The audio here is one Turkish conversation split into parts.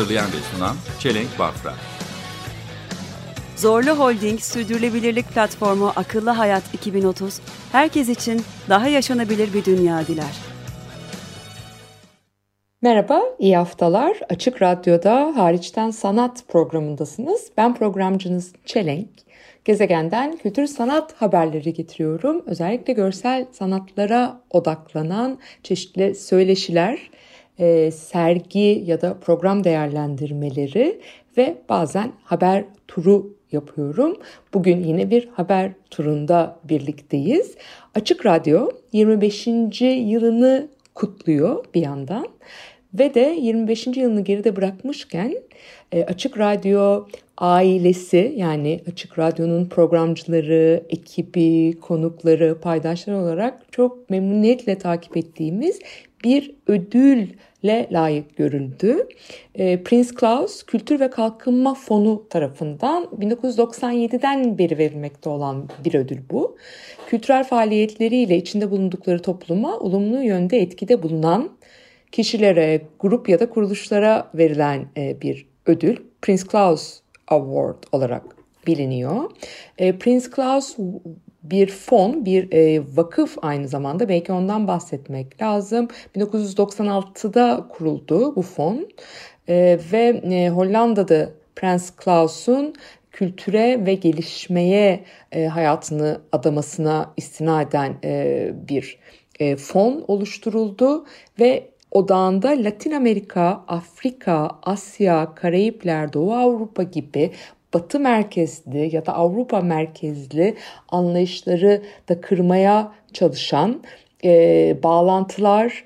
Hazırlayan ve sunan Çelenk Bafra. Zorlu Holding Sürdürülebilirlik Platformu Akıllı Hayat 2030, herkes için daha yaşanabilir bir dünya diler. Merhaba, iyi haftalar. Açık Radyo'da Hariçten Sanat programındasınız. Ben programcınız Çelenk. Gezegenden kültür sanat haberleri getiriyorum. Özellikle görsel sanatlara odaklanan çeşitli söyleşiler, e, sergi ya da program değerlendirmeleri ve bazen haber turu yapıyorum. Bugün yine bir haber turunda birlikteyiz. Açık Radyo 25. yılını kutluyor bir yandan ve de 25. yılını geride bırakmışken e, Açık Radyo ailesi yani Açık Radyo'nun programcıları, ekibi, konukları, paydaşlar olarak çok memnuniyetle takip ettiğimiz bir ödülle layık görüldü. E, Prince Claus Kültür ve Kalkınma Fonu tarafından 1997'den beri verilmekte olan bir ödül bu. Kültürel faaliyetleriyle içinde bulundukları topluma olumlu yönde etkide bulunan kişilere, grup ya da kuruluşlara verilen e, bir ödül. Prince Claus Award olarak biliniyor. E, Prince Claus bir fon, bir e, vakıf aynı zamanda. Belki ondan bahsetmek lazım. 1996'da kuruldu bu fon e, ve e, Hollanda'da Prens Claus'un kültüre ve gelişmeye e, hayatını adamasına istinaden e, bir e, fon oluşturuldu ve odağında Latin Amerika, Afrika, Asya, Karayipler, Doğu Avrupa gibi Batı merkezli ya da Avrupa merkezli anlayışları da kırmaya çalışan e, bağlantılar,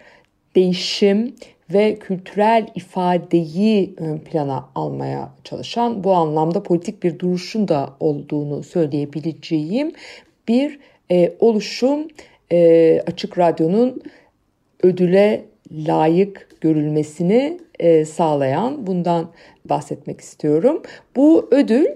değişim ve kültürel ifadeyi ön plana almaya çalışan bu anlamda politik bir duruşun da olduğunu söyleyebileceğim bir e, oluşum e, Açık Radyo'nun ödüle layık görülmesini e, sağlayan bundan bahsetmek istiyorum. Bu ödül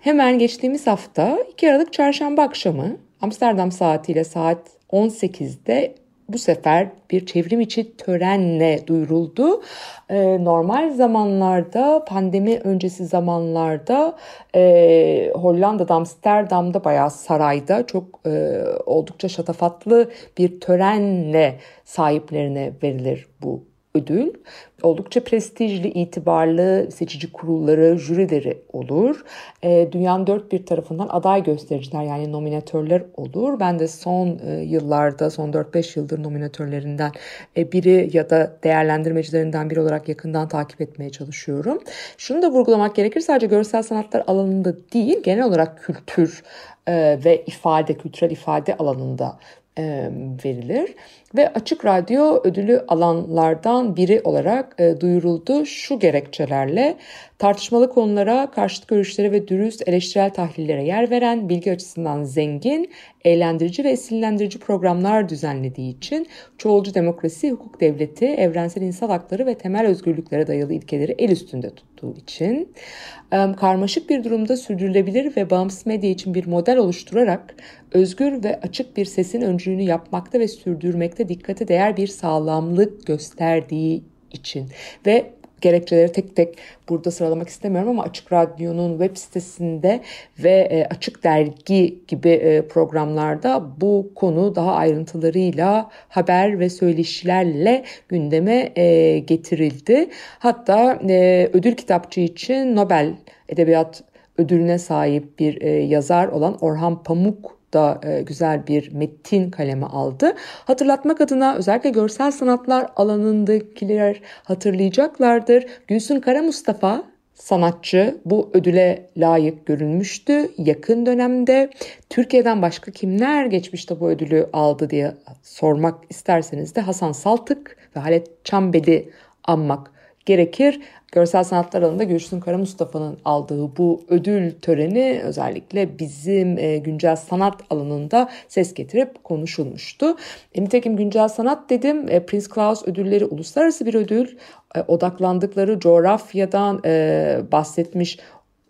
hemen geçtiğimiz hafta 2 Aralık Çarşamba akşamı Amsterdam saatiyle saat 18'de bu sefer bir çevrim içi törenle duyuruldu. Ee, normal zamanlarda, pandemi öncesi zamanlarda e, Hollanda'da, Amsterdam'da bayağı sarayda çok e, oldukça şatafatlı bir törenle sahiplerine verilir bu ödül. Oldukça prestijli, itibarlı seçici kurulları, jürileri olur. E, dünyanın dört bir tarafından aday göstericiler yani nominatörler olur. Ben de son e, yıllarda, son 4-5 yıldır nominatörlerinden e, biri ya da değerlendirmecilerinden biri olarak yakından takip etmeye çalışıyorum. Şunu da vurgulamak gerekir sadece görsel sanatlar alanında değil, genel olarak kültür e, ve ifade, kültürel ifade alanında e, verilir ve Açık Radyo ödülü alanlardan biri olarak e, duyuruldu şu gerekçelerle. Tartışmalı konulara, karşıt görüşlere ve dürüst eleştirel tahlillere yer veren, bilgi açısından zengin, eğlendirici ve esillendirici programlar düzenlediği için çoğulcu demokrasi, hukuk devleti, evrensel insan hakları ve temel özgürlüklere dayalı ilkeleri el üstünde tuttuğu için karmaşık bir durumda sürdürülebilir ve bağımsız medya için bir model oluşturarak özgür ve açık bir sesin öncülüğünü yapmakta ve sürdürmekte dikkate değer bir sağlamlık gösterdiği için ve gerekçeleri tek tek burada sıralamak istemiyorum ama Açık Radyo'nun web sitesinde ve e, Açık Dergi gibi e, programlarda bu konu daha ayrıntılarıyla haber ve söyleşilerle gündeme e, getirildi. Hatta ödül kitapçı için Nobel Edebiyat ödülüne sahip bir yazar olan Orhan Pamuk da e, güzel bir metin kaleme aldı. Hatırlatmak adına özellikle görsel sanatlar alanındakiler hatırlayacaklardır. Gülsün Kara Mustafa sanatçı bu ödüle layık görülmüştü. Yakın dönemde Türkiye'den başka kimler geçmişte bu ödülü aldı diye sormak isterseniz de Hasan Saltık ve Halet Çambeli anmak gerekir. Görsel sanatlar alanında Gülsün Kara Mustafa'nın aldığı bu ödül töreni özellikle bizim e, güncel sanat alanında ses getirip konuşulmuştu. E, nitekim güncel sanat dedim e, Prince Claus ödülleri uluslararası bir ödül. E, odaklandıkları coğrafyadan bahsetmiş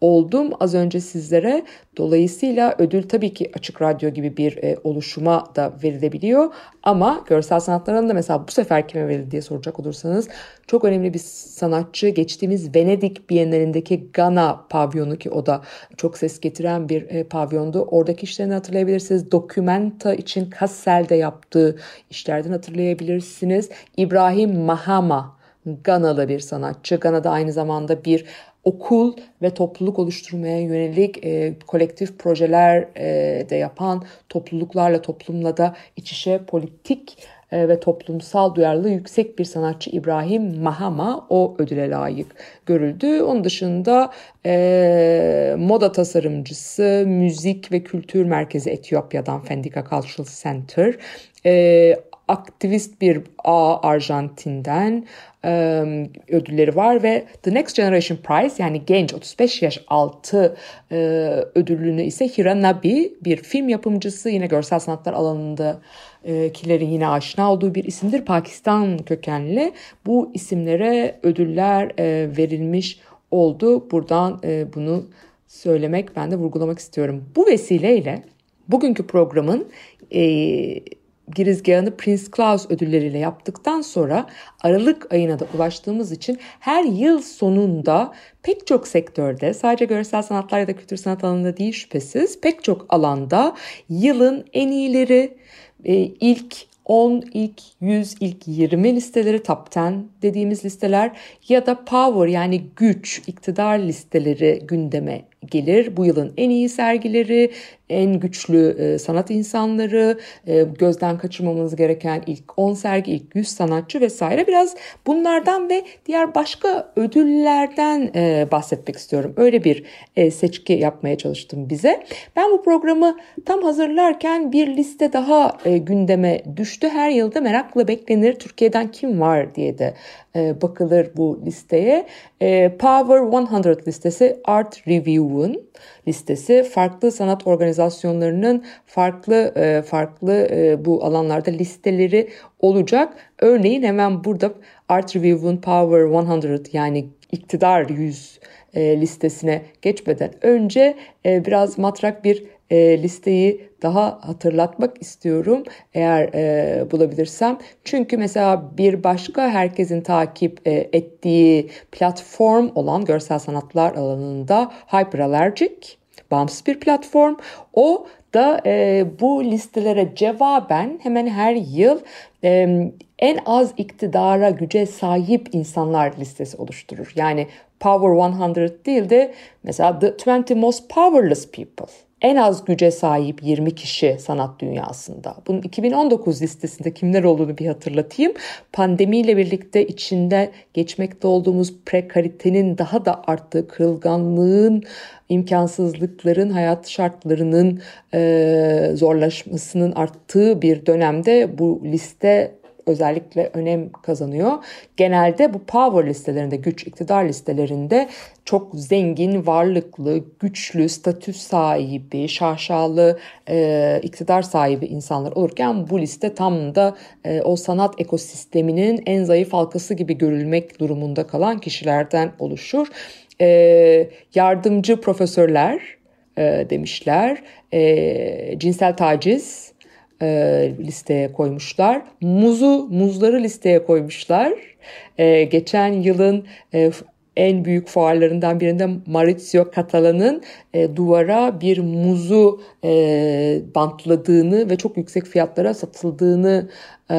oldum az önce sizlere. Dolayısıyla ödül tabii ki açık radyo gibi bir e, oluşuma da verilebiliyor. Ama görsel sanatların da mesela bu sefer kime verildi diye soracak olursanız çok önemli bir sanatçı geçtiğimiz Venedik Bienalindeki Gana pavyonu ki o da çok ses getiren bir e, pavyondu. Oradaki işlerini hatırlayabilirsiniz. Dokumenta için Kassel'de yaptığı işlerden hatırlayabilirsiniz. İbrahim Mahama Ganalı bir sanatçı. Gana'da aynı zamanda bir okul ve topluluk oluşturmaya yönelik e, kolektif projeler e, de yapan topluluklarla toplumla da iç içe politik e, ve toplumsal duyarlılığı yüksek bir sanatçı İbrahim Mahama o ödüle layık görüldü. Onun dışında e, moda tasarımcısı, müzik ve kültür merkezi Etiyopya'dan Fendika Cultural Center, e, aktivist bir A Arjantin'den e, ödülleri var ve The Next Generation Prize yani genç 35 yaş altı e, ödülünü ise Hira Nabi bir film yapımcısı yine görsel sanatlar alanında kilerin yine aşina olduğu bir isimdir. Pakistan kökenli bu isimlere ödüller e, verilmiş oldu. Buradan e, bunu söylemek ben de vurgulamak istiyorum. Bu vesileyle bugünkü programın e, girizgahını Prince Claus ödülleriyle yaptıktan sonra Aralık ayına da ulaştığımız için her yıl sonunda pek çok sektörde sadece görsel sanatlar ya da kültür sanat alanında değil şüphesiz pek çok alanda yılın en iyileri e, ilk 10, ilk 100, ilk 20 listeleri top 10 dediğimiz listeler ya da power yani güç, iktidar listeleri gündeme gelir. Bu yılın en iyi sergileri, en güçlü e, sanat insanları, e, gözden kaçırmamamız gereken ilk 10 sergi, ilk 100 sanatçı vesaire. Biraz bunlardan ve diğer başka ödüllerden e, bahsetmek istiyorum. Öyle bir seçki yapmaya çalıştım bize. Ben bu programı tam hazırlarken bir liste daha gündeme düştü. Her yılda merakla beklenir Türkiye'den kim var diye de bakılır bu listeye. E, Power 100 listesi Art Review'un listesi farklı sanat organizasyonlarının farklı e, farklı bu alanlarda listeleri olacak. Örneğin hemen burada Art Review'un Power 100 yani iktidar 100 listesine geçmeden önce biraz matrak bir e, listeyi daha hatırlatmak istiyorum eğer e, bulabilirsem. Çünkü mesela bir başka herkesin takip e, ettiği platform olan görsel sanatlar alanında Hyperallergic bağımsız bir platform. O da e, bu listelere cevaben hemen her yıl e, en az iktidara, güce sahip insanlar listesi oluşturur. Yani Power 100 değil de mesela The 20 Most Powerless People en az güce sahip 20 kişi sanat dünyasında. Bunun 2019 listesinde kimler olduğunu bir hatırlatayım. Pandemiyle birlikte içinde geçmekte olduğumuz prekaritenin daha da arttığı, kırılganlığın, imkansızlıkların, hayat şartlarının e, zorlaşmasının arttığı bir dönemde bu liste özellikle önem kazanıyor. Genelde bu power listelerinde, güç iktidar listelerinde çok zengin, varlıklı, güçlü, statü sahibi, şaşalı, e, iktidar sahibi insanlar olurken bu liste tam da e, o sanat ekosisteminin en zayıf halkası gibi görülmek durumunda kalan kişilerden oluşur. E, yardımcı profesörler e, demişler, e, cinsel taciz, e, listeye koymuşlar. Muzu, muzları listeye koymuşlar. E, geçen yılın e, en büyük fuarlarından birinde Maurizio Catalan'ın e, duvara bir muzu e, bantladığını ve çok yüksek fiyatlara satıldığını e,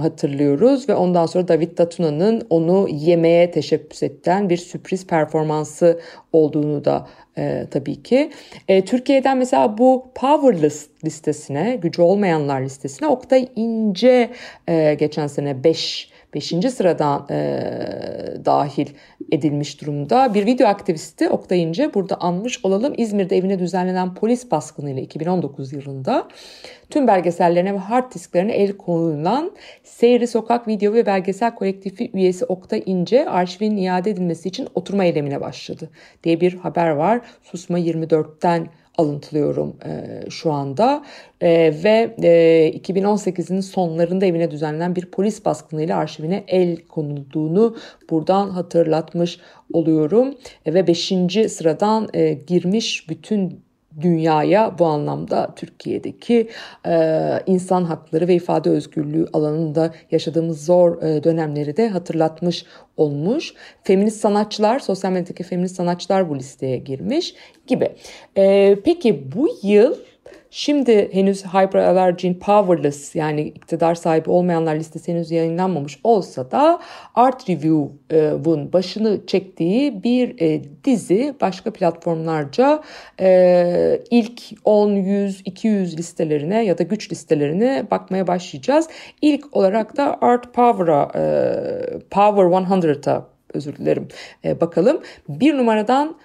hatırlıyoruz ve ondan sonra David Datuna'nın onu yemeye teşebbüs eden bir sürpriz performansı olduğunu da e, tabii ki. E, Türkiye'den mesela bu Powerless listesine, gücü olmayanlar listesine Oktay İnce e, geçen sene 5 5. sıradan e, dahil edilmiş durumda. Bir video aktivisti Oktay İnce burada anmış olalım. İzmir'de evine düzenlenen polis baskınıyla 2019 yılında tüm belgesellerine ve hard disklerine el konulan Seyri Sokak Video ve Belgesel Kolektifi üyesi Oktay İnce arşivin iade edilmesi için oturma eylemine başladı diye bir haber var. Susma 24'ten alıntılıyorum e, şu anda e, ve e, 2018'in sonlarında evine düzenlenen bir polis baskınıyla arşivine el konulduğunu buradan hatırlatmış oluyorum e, ve 5. sıradan e, girmiş bütün dünyaya bu anlamda Türkiye'deki e, insan hakları ve ifade özgürlüğü alanında yaşadığımız zor e, dönemleri de hatırlatmış olmuş. Feminist sanatçılar, sosyal medyadaki feminist sanatçılar bu listeye girmiş gibi. E, peki bu yıl Şimdi henüz Hyperallergen Powerless yani iktidar sahibi olmayanlar listesi henüz yayınlanmamış olsa da Art Review'un başını çektiği bir e, dizi başka platformlarca e, ilk 10, 100, 200 listelerine ya da güç listelerine bakmaya başlayacağız. İlk olarak da Art Power'a, e, Power 100'a özür dilerim bakalım. Bir numaradan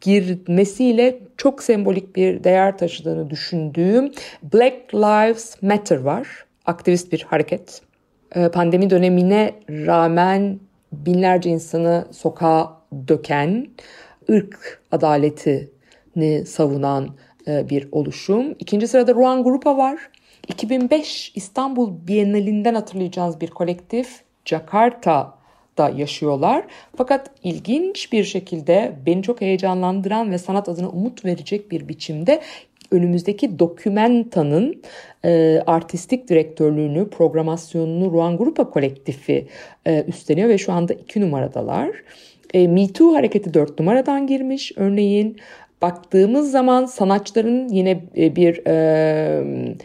girmesiyle çok sembolik bir değer taşıdığını düşündüğüm Black Lives Matter var. Aktivist bir hareket. Ee, pandemi dönemine rağmen binlerce insanı sokağa döken, ırk adaletini savunan e, bir oluşum. İkinci sırada Ruan Grupa var. 2005 İstanbul Bienalinden hatırlayacağınız bir kolektif. Jakarta da yaşıyorlar. Fakat ilginç bir şekilde beni çok heyecanlandıran ve sanat adına umut verecek bir biçimde önümüzdeki Dokumenta'nın e, artistik direktörlüğünü, programasyonunu Ruan Grupa kolektifi e, üstleniyor ve şu anda iki numaradalar. E, Me Too hareketi dört numaradan girmiş örneğin. Baktığımız zaman sanatçıların yine e, bir e,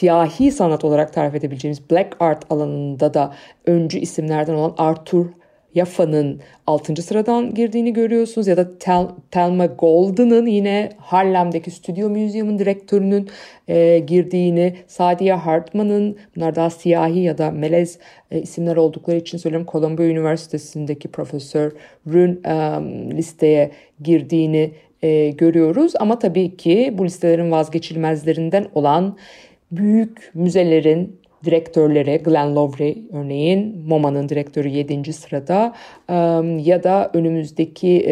siyahi sanat olarak tarif edebileceğimiz black art alanında da öncü isimlerden olan Arthur Yaffa'nın 6. sıradan girdiğini görüyorsunuz ya da Tel, Thelma Golden'ın yine Harlem'deki Stüdyo Museum'un direktörünün e, girdiğini, Sadiye Hartman'ın bunlar daha siyahi ya da melez e, isimler oldukları için söylüyorum Columbia Üniversitesi'ndeki profesörün e, listeye girdiğini e, görüyoruz. Ama tabii ki bu listelerin vazgeçilmezlerinden olan büyük müzelerin direktörleri Glenn Lowry örneğin MoMA'nın direktörü 7. sırada ya da önümüzdeki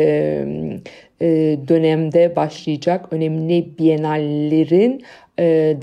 dönemde başlayacak önemli bienallerin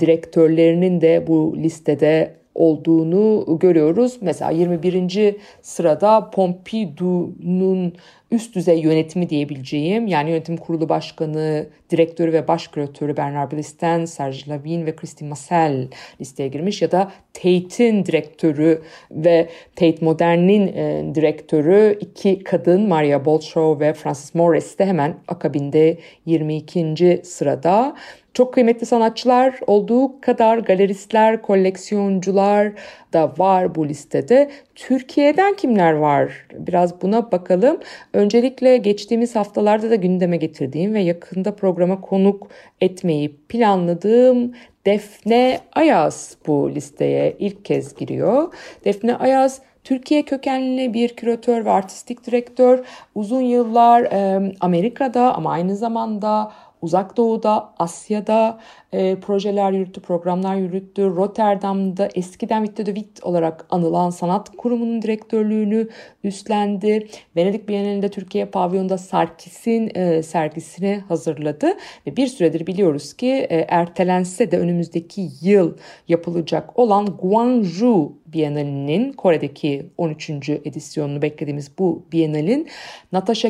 direktörlerinin de bu listede olduğunu görüyoruz. Mesela 21. sırada Pompidou'nun üst düzey yönetimi diyebileceğim yani yönetim kurulu başkanı, direktörü ve baş küratörü Bernard Blissen, Serge Lavin ve Christine Massel listeye girmiş ya da Tate'in direktörü ve Tate Modern'in e, direktörü iki kadın Maria Bolshow ve Frances Morris de hemen akabinde 22. sırada. Çok kıymetli sanatçılar olduğu kadar galeristler, koleksiyoncular da var bu listede. Türkiye'den kimler var? Biraz buna bakalım. Öncelikle geçtiğimiz haftalarda da gündeme getirdiğim ve yakında programa konuk etmeyi planladığım Defne Ayaz bu listeye ilk kez giriyor. Defne Ayaz Türkiye kökenli bir küratör ve artistik direktör. Uzun yıllar e, Amerika'da ama aynı zamanda Uzak Doğu'da, Asya'da e, projeler yürüttü, programlar yürüttü. Rotterdam'da eskiden Witte de Witt olarak anılan sanat kurumunun direktörlüğünü üstlendi. Venedik Bienalinde Türkiye pavyonda Sarkis'in e, sergisini hazırladı. Ve bir süredir biliyoruz ki e, ertelense de önümüzdeki yıl yapılacak olan Guangzhou Bienalinin Kore'deki 13. edisyonunu beklediğimiz bu Bienalin Natasha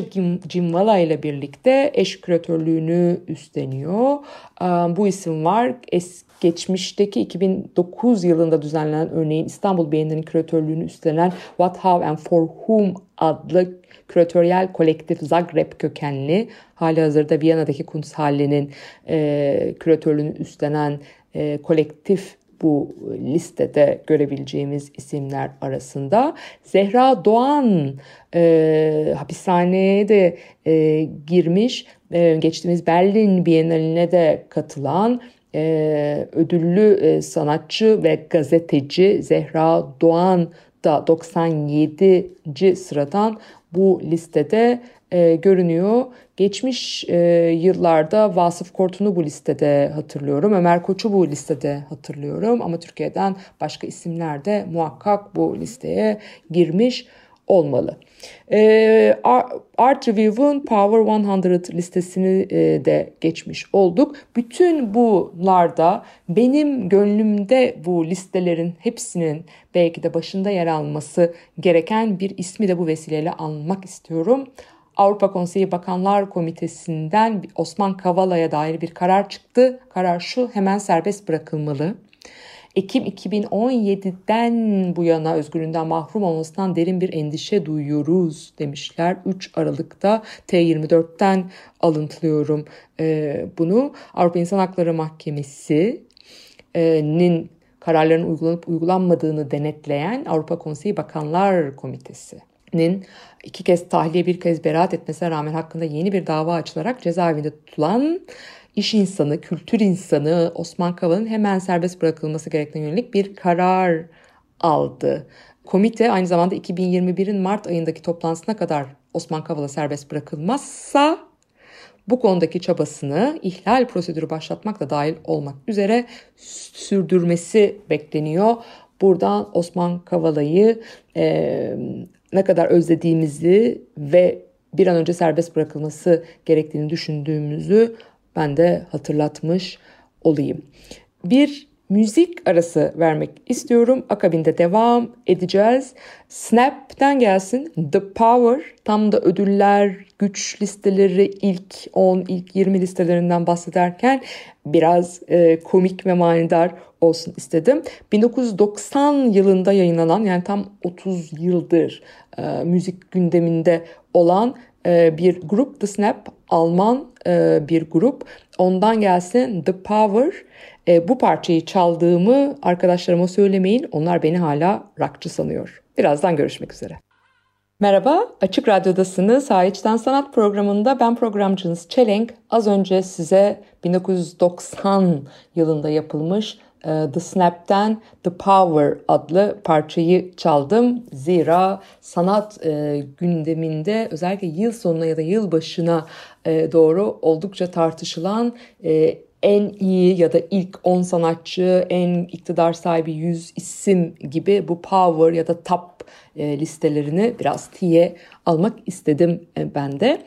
Jimvala ile birlikte eş küratörlüğünü üstleniyor. Bu isim var. Es geçmişteki 2009 yılında düzenlenen örneğin İstanbul Bienalinin küratörlüğünü üstlenen What, How and For Whom adlı küratöryel kolektif Zagreb kökenli hali hazırda Viyana'daki Kunsthalle'nin e, küratörlüğünü üstlenen e, kolektif bu listede görebileceğimiz isimler arasında. Zehra Doğan e, hapishaneye de e, girmiş. E, geçtiğimiz Berlin Biennaline de katılan e, ödüllü e, sanatçı ve gazeteci Zehra Doğan da 97. sıradan bu listede e, görünüyor. Geçmiş e, yıllarda Vasıf Kortun'u bu listede hatırlıyorum. Ömer Koç'u bu listede hatırlıyorum. Ama Türkiye'den başka isimler de muhakkak bu listeye girmiş olmalı. E, Art Review'un Power 100 listesini e, de geçmiş olduk. Bütün bunlarda benim gönlümde bu listelerin hepsinin belki de başında yer alması gereken bir ismi de bu vesileyle anmak istiyorum. Avrupa Konseyi Bakanlar Komitesi'nden Osman Kavala'ya dair bir karar çıktı. Karar şu hemen serbest bırakılmalı. Ekim 2017'den bu yana özgürlüğünden mahrum olmasından derin bir endişe duyuyoruz demişler. 3 Aralık'ta T24'ten alıntılıyorum e, bunu. Avrupa İnsan Hakları Mahkemesi'nin kararların uygulanıp uygulanmadığını denetleyen Avrupa Konseyi Bakanlar Komitesi'nin iki kez tahliye bir kez beraat etmesine rağmen hakkında yeni bir dava açılarak cezaevinde tutulan iş insanı, kültür insanı Osman Kavala'nın hemen serbest bırakılması gerektiğine yönelik bir karar aldı. Komite aynı zamanda 2021'in Mart ayındaki toplantısına kadar Osman Kavala serbest bırakılmazsa bu konudaki çabasını ihlal prosedürü başlatmak da dahil olmak üzere sürdürmesi bekleniyor. Buradan Osman Kavala'yı e, ne kadar özlediğimizi ve bir an önce serbest bırakılması gerektiğini düşündüğümüzü ben de hatırlatmış olayım. Bir müzik arası vermek istiyorum. Akabinde devam edeceğiz. Snap'ten gelsin The Power tam da ödüller, güç listeleri ilk 10, ilk 20 listelerinden bahsederken biraz e, komik ve manidar olsun istedim. 1990 yılında yayınlanan yani tam 30 yıldır e, müzik gündeminde olan bir grup The Snap Alman e, bir grup. Ondan gelsin The Power. E, bu parçayı çaldığımı arkadaşlarıma söylemeyin. Onlar beni hala rockçı sanıyor. Birazdan görüşmek üzere. Merhaba, Açık Radyo'dasınız. Haiçten Sanat programında ben programcınız Çelenk. Az önce size 1990 yılında yapılmış The Snap'ten The Power adlı parçayı çaldım. Zira sanat e, gündeminde özellikle yıl sonuna ya da yıl başına e, doğru oldukça tartışılan e, en iyi ya da ilk 10 sanatçı, en iktidar sahibi 100 isim gibi bu power ya da top e, listelerini biraz tiye almak istedim e, ben de.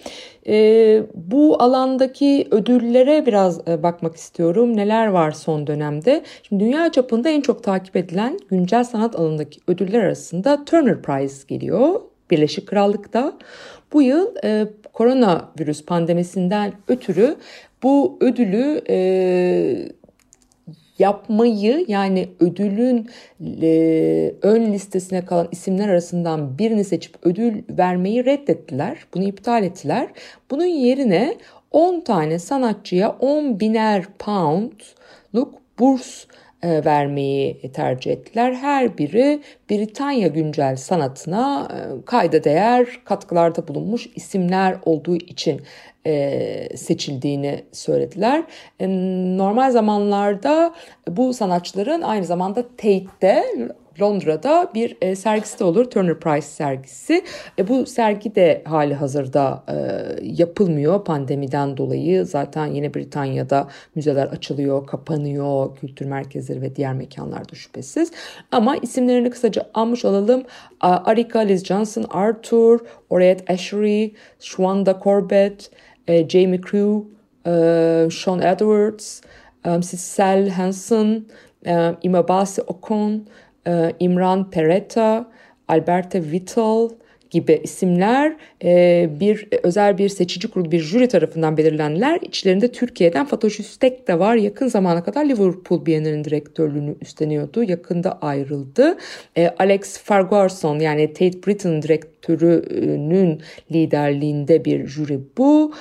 E, bu alandaki ödüllere biraz bakmak istiyorum. Neler var son dönemde? Şimdi dünya çapında en çok takip edilen güncel sanat alanındaki ödüller arasında Turner Prize geliyor. Birleşik Krallık'ta. Bu yıl e, koronavirüs pandemisinden ötürü bu ödülü e, yapmayı yani ödülün e, ön listesine kalan isimler arasından birini seçip ödül vermeyi reddettiler. Bunu iptal ettiler. Bunun yerine 10 tane sanatçıya 10 biner poundluk burs e, vermeyi tercih ettiler. Her biri Britanya güncel sanatına e, kayda değer katkılarda bulunmuş isimler olduğu için e, seçildiğini söylediler. Normal zamanlarda bu sanatçıların aynı zamanda Tate'de Londra'da bir e, sergisi de olur. Turner Prize sergisi. E, bu sergi de hali hazırda e, yapılmıyor pandemiden dolayı. Zaten yine Britanya'da müzeler açılıyor, kapanıyor. Kültür merkezleri ve diğer mekanlarda şüphesiz. Ama isimlerini kısaca almış olalım. Arika, Liz Johnson, Arthur, Orette Ashery, Shwanda Corbett, e, Jamie Crew, e, Sean Edwards, e, Cecil Hansen, e, Imabasi Okon, e, İmran Peretta, Alberta Whittle gibi isimler e, bir özel bir seçici kurul bir jüri tarafından belirlenler. İçlerinde Türkiye'den Fatoş Üstek de var. Yakın zamana kadar Liverpool Bienalinin direktörlüğünü üstleniyordu. Yakında ayrıldı. E, Alex Farguson yani Tate Britain direktörünün liderliğinde bir jüri bu.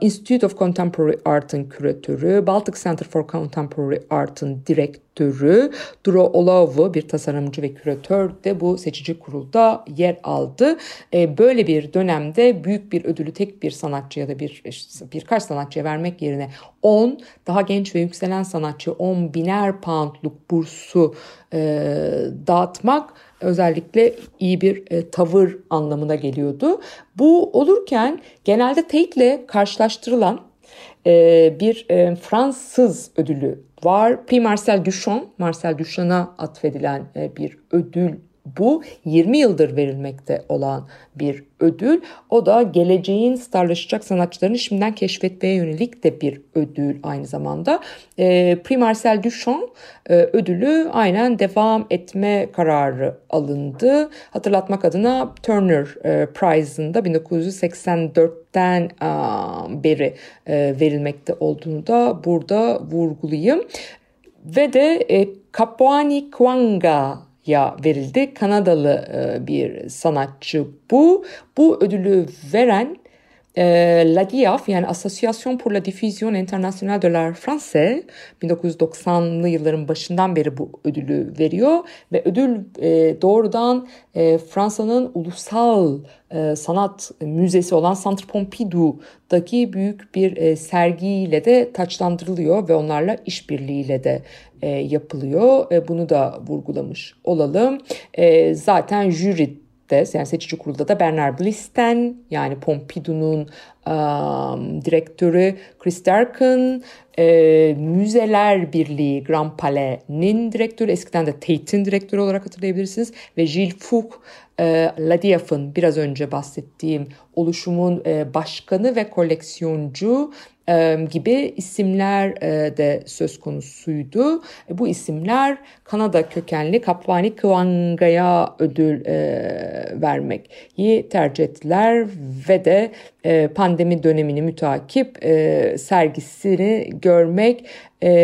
Institute of Contemporary Art'ın küratörü, Baltic Center for Contemporary Art'ın direktörü Duro Olavu bir tasarımcı ve küratör de bu seçici kurulda yer aldı. Böyle bir dönemde büyük bir ödülü tek bir sanatçı ya da bir birkaç sanatçıya vermek yerine 10 daha genç ve yükselen sanatçı 10 biner poundluk bursu e, dağıtmak özellikle iyi bir e, tavır anlamına geliyordu. Bu olurken genelde Tate'le karşılaştırılan e, bir e, Fransız ödülü var. Prix Marcel Duchamp, Marcel Duchamp'a atfedilen e, bir ödül bu 20 yıldır verilmekte olan bir ödül. O da geleceğin starlaşacak sanatçılarını şimdiden keşfetmeye yönelik de bir ödül aynı zamanda. E, Prix Marcel Duchamp e, ödülü aynen devam etme kararı alındı. Hatırlatmak adına Turner e, Prize'ın da 1984'ten e, beri e, verilmekte olduğunu da burada vurgulayayım. Ve de e, Kapuani Kwanga ya verildi. Kanadalı bir sanatçı bu. Bu ödülü veren e, La DIAF yani Association pour la Diffusion Internationale de l'Art Français 1990'lı yılların başından beri bu ödülü veriyor ve ödül e, doğrudan e, Fransa'nın ulusal e, sanat müzesi olan Centre Pompidou'daki büyük bir e, sergiyle de taçlandırılıyor ve onlarla işbirliğiyle de e, yapılıyor. E, bunu da vurgulamış olalım. E, zaten jüri de yani seçici kurulda da Bernard Blisten yani Pompidou'nun um, direktörü Chris Darkin, e, Müzeler Birliği Grand Palais'nin direktörü eskiden de Tate'in direktörü olarak hatırlayabilirsiniz ve Gilles Fouque e, Ladiaf'ın biraz önce bahsettiğim oluşumun e, başkanı ve koleksiyoncu gibi isimler de söz konusuydu. Bu isimler Kanada kökenli Kapvani Kwanga'ya ödül vermeyi tercih ettiler ve de pandemi dönemini mütakip sergisini görmek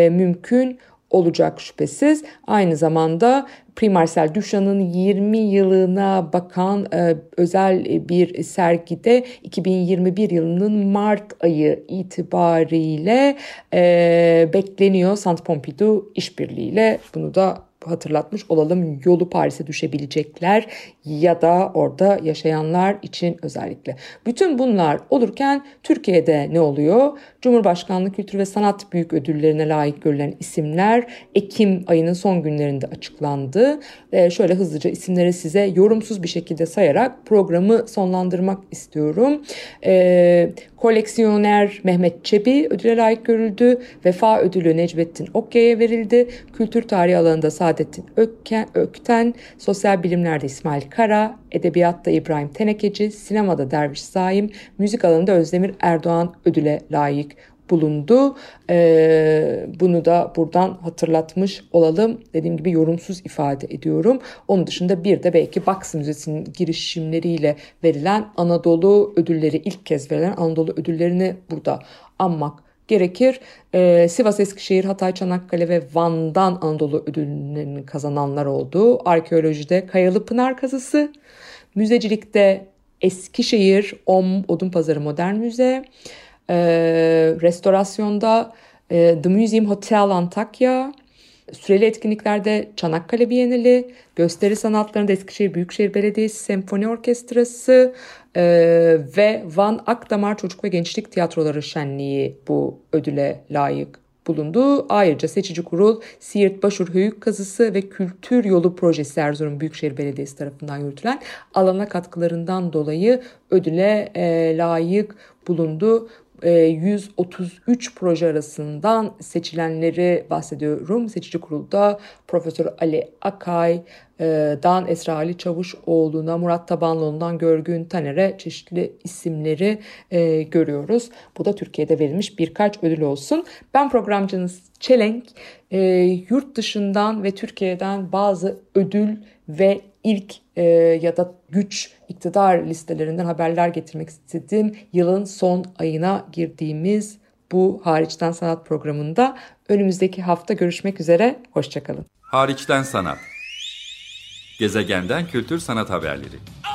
mümkün olacak şüphesiz. Aynı zamanda Prix Marcel Duchamp'ın 20 yılına bakan e, özel bir sergide 2021 yılının Mart ayı itibariyle e, bekleniyor. Saint Pompidou işbirliğiyle bunu da hatırlatmış olalım yolu Paris'e düşebilecekler ya da orada yaşayanlar için özellikle. Bütün bunlar olurken Türkiye'de ne oluyor? Cumhurbaşkanlığı Kültür ve Sanat Büyük Ödüllerine layık görülen isimler Ekim ayının son günlerinde açıklandı. Ee, şöyle hızlıca isimleri size yorumsuz bir şekilde sayarak programı sonlandırmak istiyorum. Ee, koleksiyoner Mehmet Çebi ödüle layık görüldü. Vefa ödülü Necmettin Okya'ya verildi. Kültür tarihi alanında Saadettin Ökken, Ökten, sosyal bilimlerde İsmail Kara, edebiyatta İbrahim Tenekeci, sinemada Derviş Saim, müzik alanında Özdemir Erdoğan ödüle layık bulundu. Ee, bunu da buradan hatırlatmış olalım. Dediğim gibi yorumsuz ifade ediyorum. Onun dışında bir de belki Box Müzesi'nin girişimleriyle verilen Anadolu ödülleri ilk kez verilen Anadolu ödüllerini burada anmak gerekir. Ee, Sivas, Eskişehir, Hatay, Çanakkale ve Van'dan Anadolu ödüllerini kazananlar oldu. Arkeolojide Kayalı Pınar kazısı, müzecilikte Eskişehir, OM, Odunpazarı Modern Müze, ee, restorasyonda e, The Museum Hotel Antakya, süreli etkinliklerde Çanakkale Bienali, gösteri sanatlarında Eskişehir Büyükşehir Belediyesi Senfoni Orkestrası e, ve Van Akdamar Çocuk ve Gençlik Tiyatroları Şenliği bu ödüle layık bulundu. Ayrıca seçici kurul Siirt Başur Höyük Kazısı ve Kültür Yolu Projesi Erzurum Büyükşehir Belediyesi tarafından yürütülen alana katkılarından dolayı ödüle e, layık bulundu. 133 e, proje arasından seçilenleri bahsediyorum. Seçici kurulda Profesör Ali Akay, e, Dan Esra Ali Çavuşoğlu'na, Murat Tabanlıoğlu'ndan Görgün Taner'e çeşitli isimleri e, görüyoruz. Bu da Türkiye'de verilmiş birkaç ödül olsun. Ben programcınız Çelenk. yurt dışından ve Türkiye'den bazı ödül ve ilk e, ya da güç iktidar listelerinden haberler getirmek istedim. Yılın son ayına girdiğimiz bu hariçten sanat programında önümüzdeki hafta görüşmek üzere. Hoşçakalın. Hariçten sanat. Gezegenden kültür sanat haberleri. Okay,